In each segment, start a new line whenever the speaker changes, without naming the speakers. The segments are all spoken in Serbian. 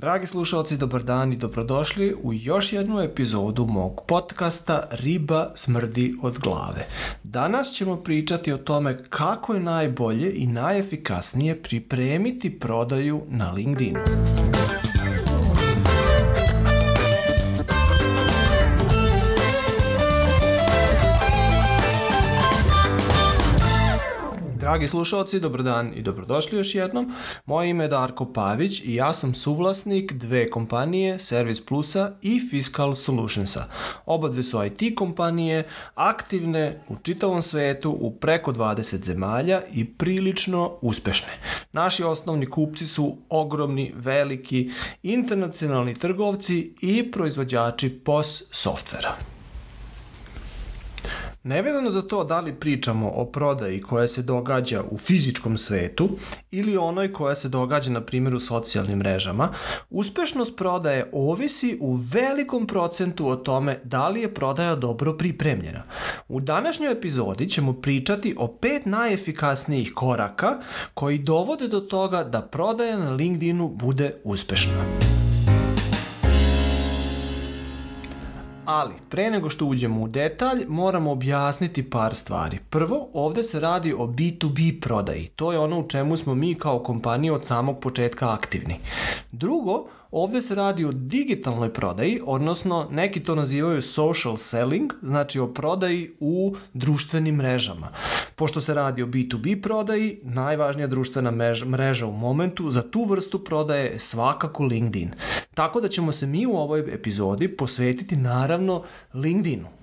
Dragi slušalci, dobar dan i dobrodošli u još jednu epizodu mog podcasta Riba smrdi od glave. Danas ćemo pričati o tome kako je najbolje i najefikasnije pripremiti prodaju na LinkedInu. Dragi slušalci, dobar dan i dobrodošli još jednom. Moje ime je Darko Pavić i ja sam suvlasnik dve kompanije, Service Plusa i Fiscal Solutionsa. Oba dve su IT kompanije, aktivne u čitavom svetu u preko 20 zemalja i prilično uspešne. Naši osnovni kupci su ogromni, veliki, internacionalni trgovci i proizvođači POS softvera. Nevezano za to da li pričamo o prodaji koja se događa u fizičkom svetu ili onoj koja se događa na primjer u socijalnim mrežama, uspešnost prodaje ovisi u velikom procentu o tome da li je prodaja dobro pripremljena. U današnjoj epizodi ćemo pričati o pet najefikasnijih koraka koji dovode do toga da prodaja na LinkedInu bude uspešna. Ali, pre nego što uđemo u detalj, moramo objasniti par stvari. Prvo, ovde se radi o B2B prodaji. To je ono u čemu smo mi kao kompanija od samog početka aktivni. Drugo, Ovde se radi o digitalnoj prodaji, odnosno neki to nazivaju social selling, znači o prodaji u društvenim mrežama. Pošto se radi o B2B prodaji, najvažnija društvena mreža u momentu za tu vrstu prodaje je svakako LinkedIn. Tako da ćemo se mi u ovoj epizodi posvetiti naravno LinkedInu.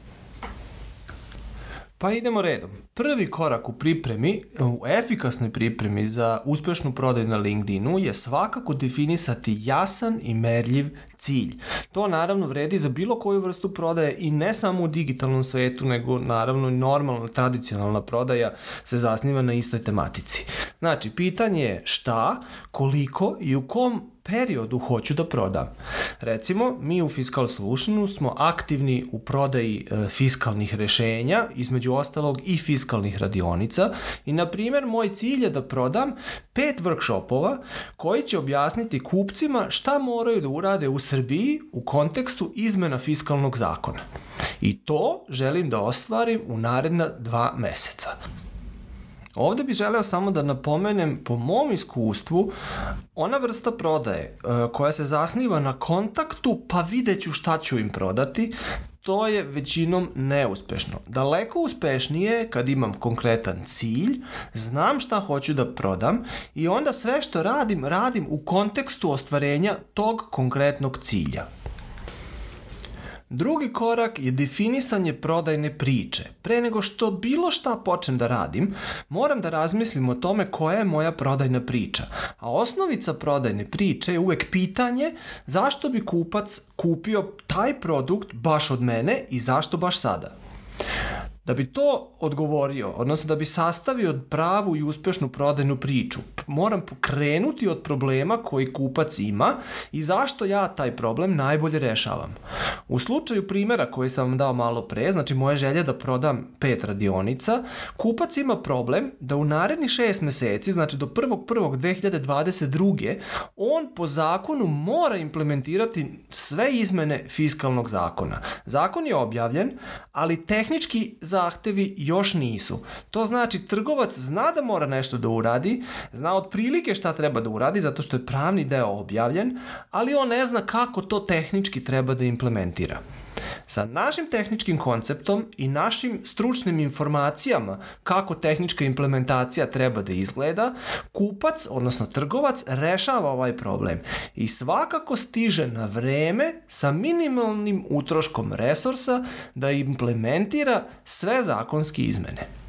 Pa idemo redom. Prvi korak u pripremi, u efikasnoj pripremi za uspešnu prodaju na LinkedInu je svakako definisati jasan i merljiv cilj. To naravno vredi za bilo koju vrstu prodaje i ne samo u digitalnom svetu, nego naravno i normalna tradicionalna prodaja se zasniva na istoj tematici. Znači, pitanje je šta, koliko i u kom periodu hoću da prodam. Recimo, mi u Fiscal Solutionu smo aktivni u prodaji e, fiskalnih rešenja, između ostalog i fiskalnih radionica i, na primjer, moj cilj je da prodam pet workshopova koji će objasniti kupcima šta moraju da urade u Srbiji u kontekstu izmena fiskalnog zakona. I to želim da ostvarim u naredna dva meseca. Ovde bih želeo samo da napomenem po mom iskustvu ona vrsta prodaje uh, koja se zasniva na kontaktu pa videću šta ću im prodati to je većinom neuspešno. Daleko uspešnije kad imam konkretan cilj, znam šta hoću da prodam i onda sve što radim, radim u kontekstu ostvarenja tog konkretnog cilja. Drugi korak je definisanje prodajne priče. Pre nego što bilo šta počnem da radim, moram da razmislim o tome koja je moja prodajna priča. A osnovica prodajne priče je uvek pitanje zašto bi kupac kupio taj produkt baš od mene i zašto baš sada. Da bi to odgovorio, odnosno da bi sastavio pravu i uspešnu prodajnu priču, moram krenuti od problema koji kupac ima i zašto ja taj problem najbolje rešavam. U slučaju primera koji sam vam dao malo pre, znači moje želje da prodam pet radionica, kupac ima problem da u naredni šest meseci, znači do 1.1.2022. on po zakonu mora implementirati sve izmene fiskalnog zakona. Zakon je objavljen, ali tehnički zahtevi još nisu. To znači trgovac zna da mora nešto da uradi, zna otprilike šta treba da uradi zato što je pravni deo objavljen, ali on ne zna kako to tehnički treba da implementira. Sa našim tehničkim konceptom i našim stručnim informacijama kako tehnička implementacija treba da izgleda, kupac, odnosno trgovac, rešava ovaj problem i svakako stiže na vreme sa minimalnim utroškom resursa da implementira sve zakonske izmene.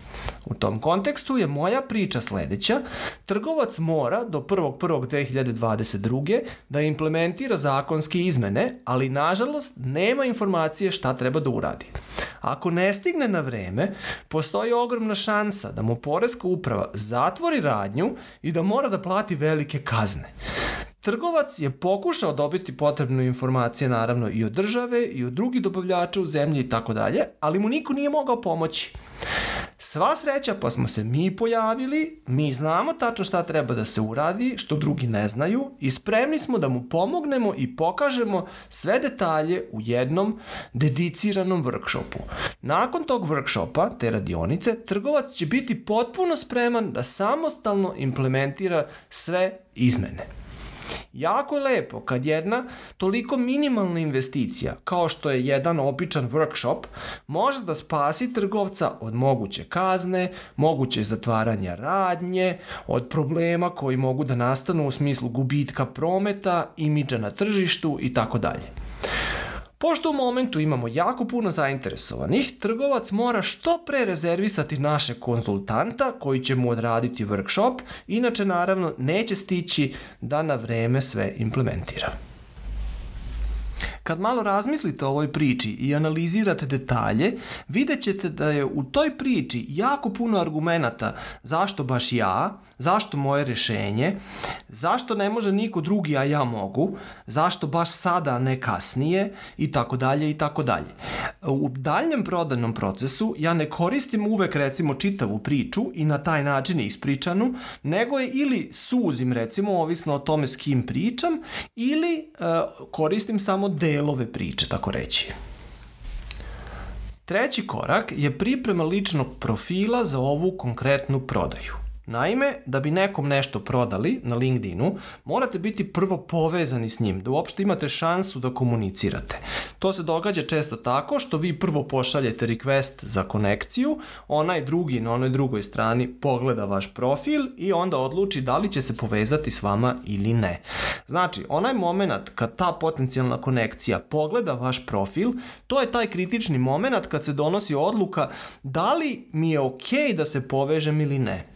U tom kontekstu je moja priča sledeća. Trgovac mora do 1.1.2022. da implementira zakonske izmene, ali nažalost nema informacije šta treba da uradi. Ako ne stigne na vreme, postoji ogromna šansa da mu Poreska uprava zatvori radnju i da mora da plati velike kazne. Trgovac je pokušao dobiti potrebne informacije naravno i od države i od drugih dobavljača u zemlji i tako dalje, ali mu niko nije mogao pomoći. Sva sreća pa smo se mi pojavili, mi znamo tačno šta treba da se uradi, što drugi ne znaju i spremni smo da mu pomognemo i pokažemo sve detalje u jednom dediciranom workshopu. Nakon tog workshopa, te radionice, trgovac će biti potpuno spreman da samostalno implementira sve izmene. Jako je lepo kad jedna toliko minimalna investicija kao što je jedan običan workshop može da spasi trgovca od moguće kazne, moguće zatvaranja radnje, od problema koji mogu da nastanu u smislu gubitka prometa, imidža na tržištu i tako dalje. Pošto u momentu imamo jako puno zainteresovanih, trgovac mora što pre rezervisati naše konzultanta koji će mu odraditi workshop, inače naravno neće stići da na vreme sve implementira. Kad malo razmislite o ovoj priči i analizirate detalje, vidjet ćete da je u toj priči jako puno argumenta zašto baš ja, zašto moje rešenje, zašto ne može niko drugi, a ja mogu, zašto baš sada, ne kasnije i tako dalje i tako dalje. U daljnjem prodajnom procesu ja ne koristim uvek recimo čitavu priču i na taj način ispričanu, nego je ili suzim recimo, ovisno o tome s kim pričam, ili uh, koristim samo delove priče, tako reći. Treći korak je priprema ličnog profila za ovu konkretnu prodaju. Naime, da bi nekom nešto prodali na LinkedInu, morate biti prvo povezani s njim, da uopšte imate šansu da komunicirate. To se događa često tako što vi prvo pošaljete request za konekciju, onaj drugi na onoj drugoj strani pogleda vaš profil i onda odluči da li će se povezati s vama ili ne. Znači, onaj moment kad ta potencijalna konekcija pogleda vaš profil, to je taj kritični moment kad se donosi odluka da li mi je okej okay da se povežem ili ne.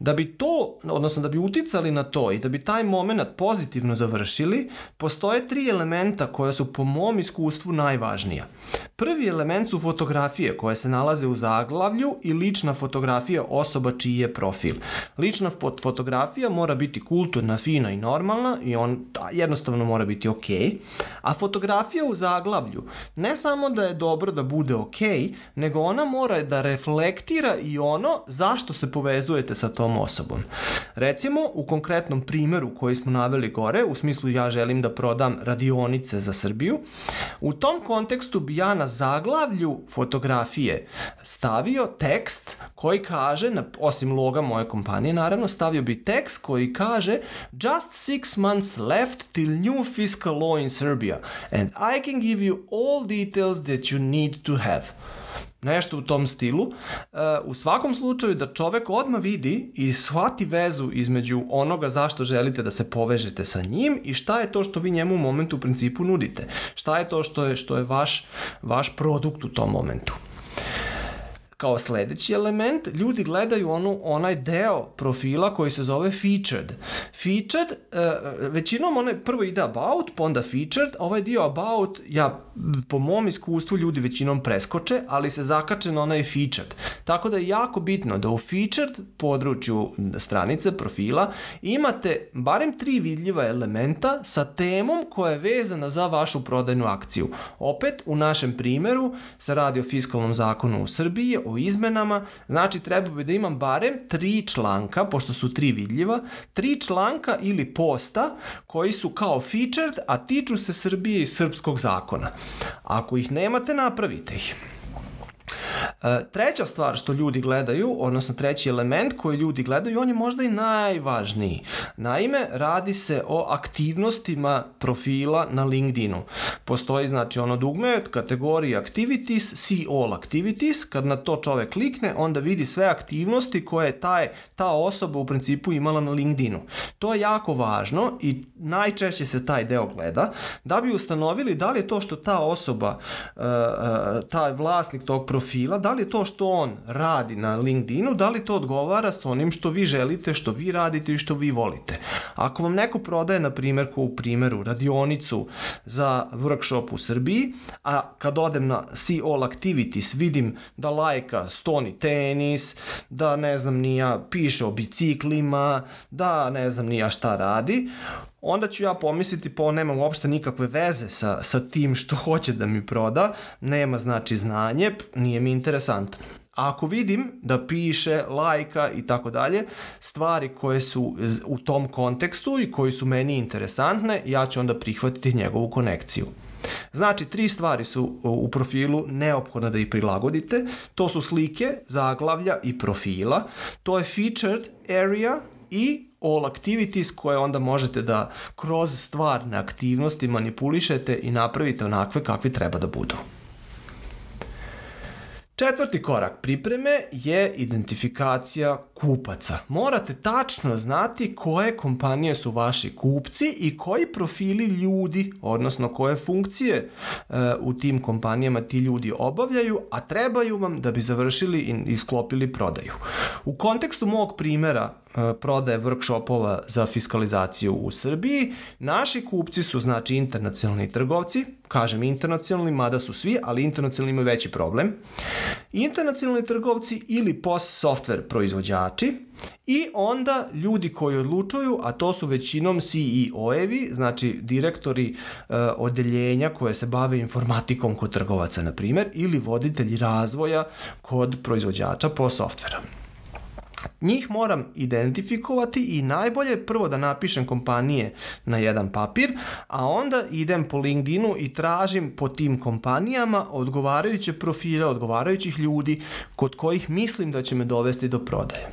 Da bi to, odnosno da bi uticali na to i da bi taj moment pozitivno završili, postoje tri elementa koja su po mom iskustvu najvažnija. Prvi element su fotografije koje se nalaze u zaglavlju i lična fotografija osoba čiji je profil. Lična fotografija mora biti kulturna, fina i normalna i on jednostavno mora biti ok, a fotografija u zaglavlju ne samo da je dobro da bude ok, nego ona mora da reflektira i ono zašto se povezujete sa tom osobom. Recimo, u konkretnom primeru koji smo naveli gore, u smislu ja želim da prodam radionice za Srbiju, u tom kontekstu bi ja na zaglavlju fotografije stavio tekst koji kaže, osim loga moje kompanije, naravno, stavio bi tekst koji kaže Just six months left till new fiscal law in Serbia and I can give you all details that you need to have nešto u tom stilu, uh, u svakom slučaju da čovek odma vidi i shvati vezu između onoga zašto želite da se povežete sa njim i šta je to što vi njemu u momentu u principu nudite. Šta je to što je, što je vaš, vaš produkt u tom momentu. Kao sledeći element, ljudi gledaju onu, onaj deo profila koji se zove featured. Featured, uh, većinom onaj prvo ide about, pa onda featured, ovaj dio about, ja po mom iskustvu ljudi većinom preskoče, ali se zakače na onaj featured. Tako da je jako bitno da u featured području stranice, profila, imate barem tri vidljiva elementa sa temom koja je vezana za vašu prodajnu akciju. Opet, u našem primeru se radi o fiskalnom zakonu u Srbiji, o izmenama, znači treba bi da imam barem tri članka, pošto su tri vidljiva, tri članka ili posta koji su kao featured, a tiču se Srbije i srpskog zakona. Ako ih nemate, napravite ih. E, treća stvar što ljudi gledaju, odnosno treći element koji ljudi gledaju, on je možda i najvažniji. Naime, radi se o aktivnostima profila na LinkedInu. Postoji znači ono dugme kategorija activities, see all activities, kad na to čovek klikne, onda vidi sve aktivnosti koje taj, ta osoba u principu imala na LinkedInu. To je jako važno i najčešće se taj deo gleda da bi ustanovili da li je to što ta osoba, uh, uh, taj vlasnik tog profila, da li je to što on radi na LinkedInu, da li to odgovara s onim što vi želite, što vi radite i što vi volite. Ako vam neko prodaje, na primjer, ko u primjeru, radionicu za workshop u Srbiji, a kad odem na See All Activities vidim da lajka stoni tenis, da ne znam nija piše o biciklima, da ne znam nija šta radi, onda ću ja pomisliti pa on nema uopšte nikakve veze sa, sa tim što hoće da mi proda, nema znači znanje, nije mi interesantno. A ako vidim da piše, lajka i tako dalje, stvari koje su u tom kontekstu i koji su meni interesantne, ja ću onda prihvatiti njegovu konekciju. Znači, tri stvari su u profilu neophodne da ih prilagodite. To su slike, zaglavlja i profila. To je featured area i all activities koje onda možete da kroz stvarne aktivnosti manipulišete i napravite onakve kakvi treba da budu. Četvrti korak pripreme je identifikacija kupaca. Morate tačno znati koje kompanije su vaši kupci i koji profili ljudi, odnosno koje funkcije e, u tim kompanijama ti ljudi obavljaju, a trebaju vam da bi završili i isklopili prodaju. U kontekstu mog primera prodaje workshopova za fiskalizaciju u Srbiji, naši kupci su znači internacionalni trgovci, kažem internacionalni, mada su svi, ali internacionalni imaju veći problem. Internacionalni trgovci ili post software proizvođači i onda ljudi koji odlučuju, a to su većinom CEO-evi, znači direktori uh, odeljenja koje se bave informatikom kod trgovaca, na primer, ili voditelji razvoja kod proizvođača post softvera. Njih moram identifikovati i najbolje prvo da napišem kompanije na jedan papir, a onda idem po LinkedInu i tražim po tim kompanijama odgovarajuće profile, odgovarajućih ljudi kod kojih mislim da će me dovesti do prodaje.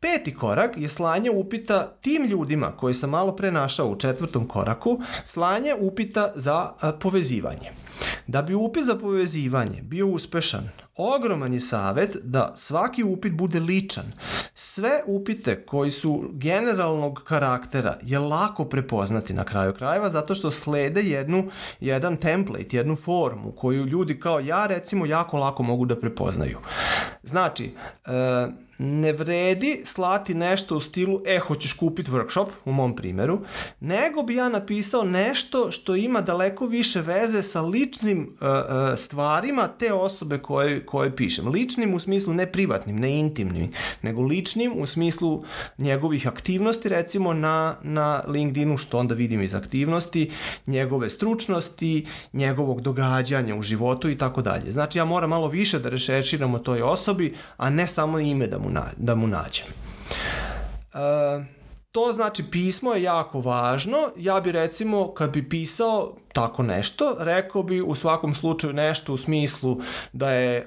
Peti korak je slanje upita tim ljudima koje sam malo pre našao u četvrtom koraku, slanje upita za povezivanje. Da bi upit za povezivanje bio uspešan, ogroman je savet da svaki upit bude ličan. Sve upite koji su generalnog karaktera je lako prepoznati na kraju krajeva zato što slede jednu, jedan template, jednu formu koju ljudi kao ja recimo jako lako mogu da prepoznaju. Znači, e, ne vredi slati nešto u stilu e, hoćeš kupiti workshop, u mom primeru, nego bi ja napisao nešto što ima daleko više veze sa ličnim uh, uh, stvarima te osobe koje, koje pišem. Ličnim u smislu ne privatnim, ne intimnim, nego ličnim u smislu njegovih aktivnosti, recimo na, na LinkedInu, što onda vidim iz aktivnosti, njegove stručnosti, njegovog događanja u životu i tako dalje. Znači ja moram malo više da rešeširam o toj osobi, a ne samo ime da mu, na, da mu nađem. Uh, to znači pismo je jako važno. Ja bi recimo kad bi pisao tako nešto, rekao bi u svakom slučaju nešto u smislu da je e,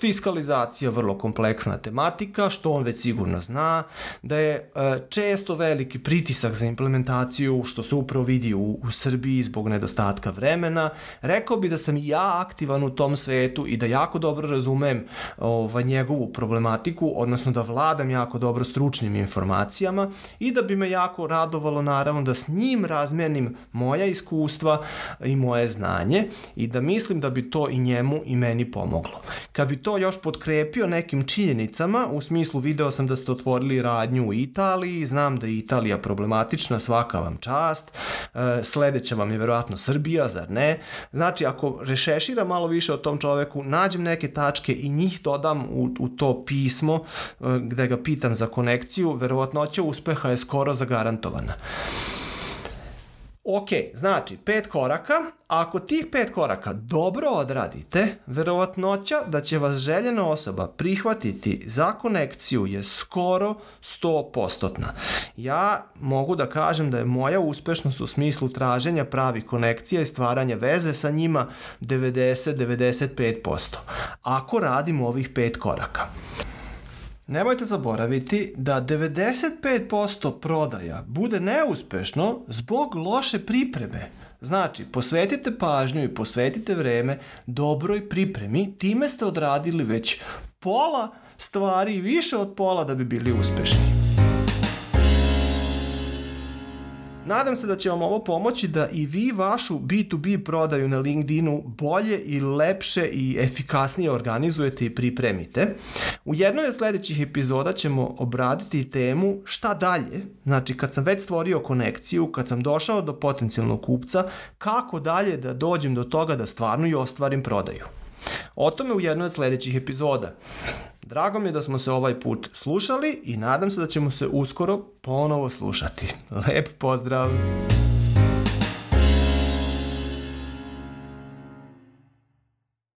fiskalizacija vrlo kompleksna tematika, što on već sigurno zna, da je e, često veliki pritisak za implementaciju, što se upravo vidi u, u Srbiji zbog nedostatka vremena. Rekao bi da sam ja aktivan u tom svetu i da jako dobro razumem ovaj, njegovu problematiku, odnosno da vladam jako dobro stručnim informacijama i da bi me jako radovalo naravno da s njim razmenim moja iskustva, i moje znanje i da mislim da bi to i njemu i meni pomoglo. Kad bi to još podkrepio nekim činjenicama, u smislu video sam da ste otvorili radnju u Italiji, znam da je Italija problematična, svaka vam čast, e, sledeća vam je verovatno Srbija, zar ne? Znači, ako rešeširam malo više o tom čoveku, nađem neke tačke i njih dodam u, u to pismo e, gde ga pitam za konekciju, verovatnoća uspeha je skoro zagarantovana. Ok, znači pet koraka, ako tih pet koraka dobro odradite, verovatnoća da će vas željena osoba prihvatiti za konekciju je skoro 100%. Ja mogu da kažem da je moja uspešnost u smislu traženja pravih konekcija i stvaranja veze sa njima 90-95%. Ako radim ovih pet koraka. Nemojte zaboraviti da 95% prodaja bude neuspešno zbog loše pripreme. Znači, posvetite pažnju i posvetite vreme dobroj pripremi, time ste odradili već pola stvari i više od pola da bi bili uspešni. Nadam se da će vam ovo pomoći da i vi vašu B2B prodaju na LinkedInu bolje i lepše i efikasnije organizujete i pripremite. U jednoj od sledećih epizoda ćemo obraditi temu šta dalje, znači kad sam već stvorio konekciju, kad sam došao do potencijalnog kupca, kako dalje da dođem do toga da stvarno i ostvarim prodaju. O tome u jednoj od sledećih epizoda. Drago mi je da smo se ovaj put slušali i nadam se da ćemo se uskoro ponovo slušati. Lep pozdrav!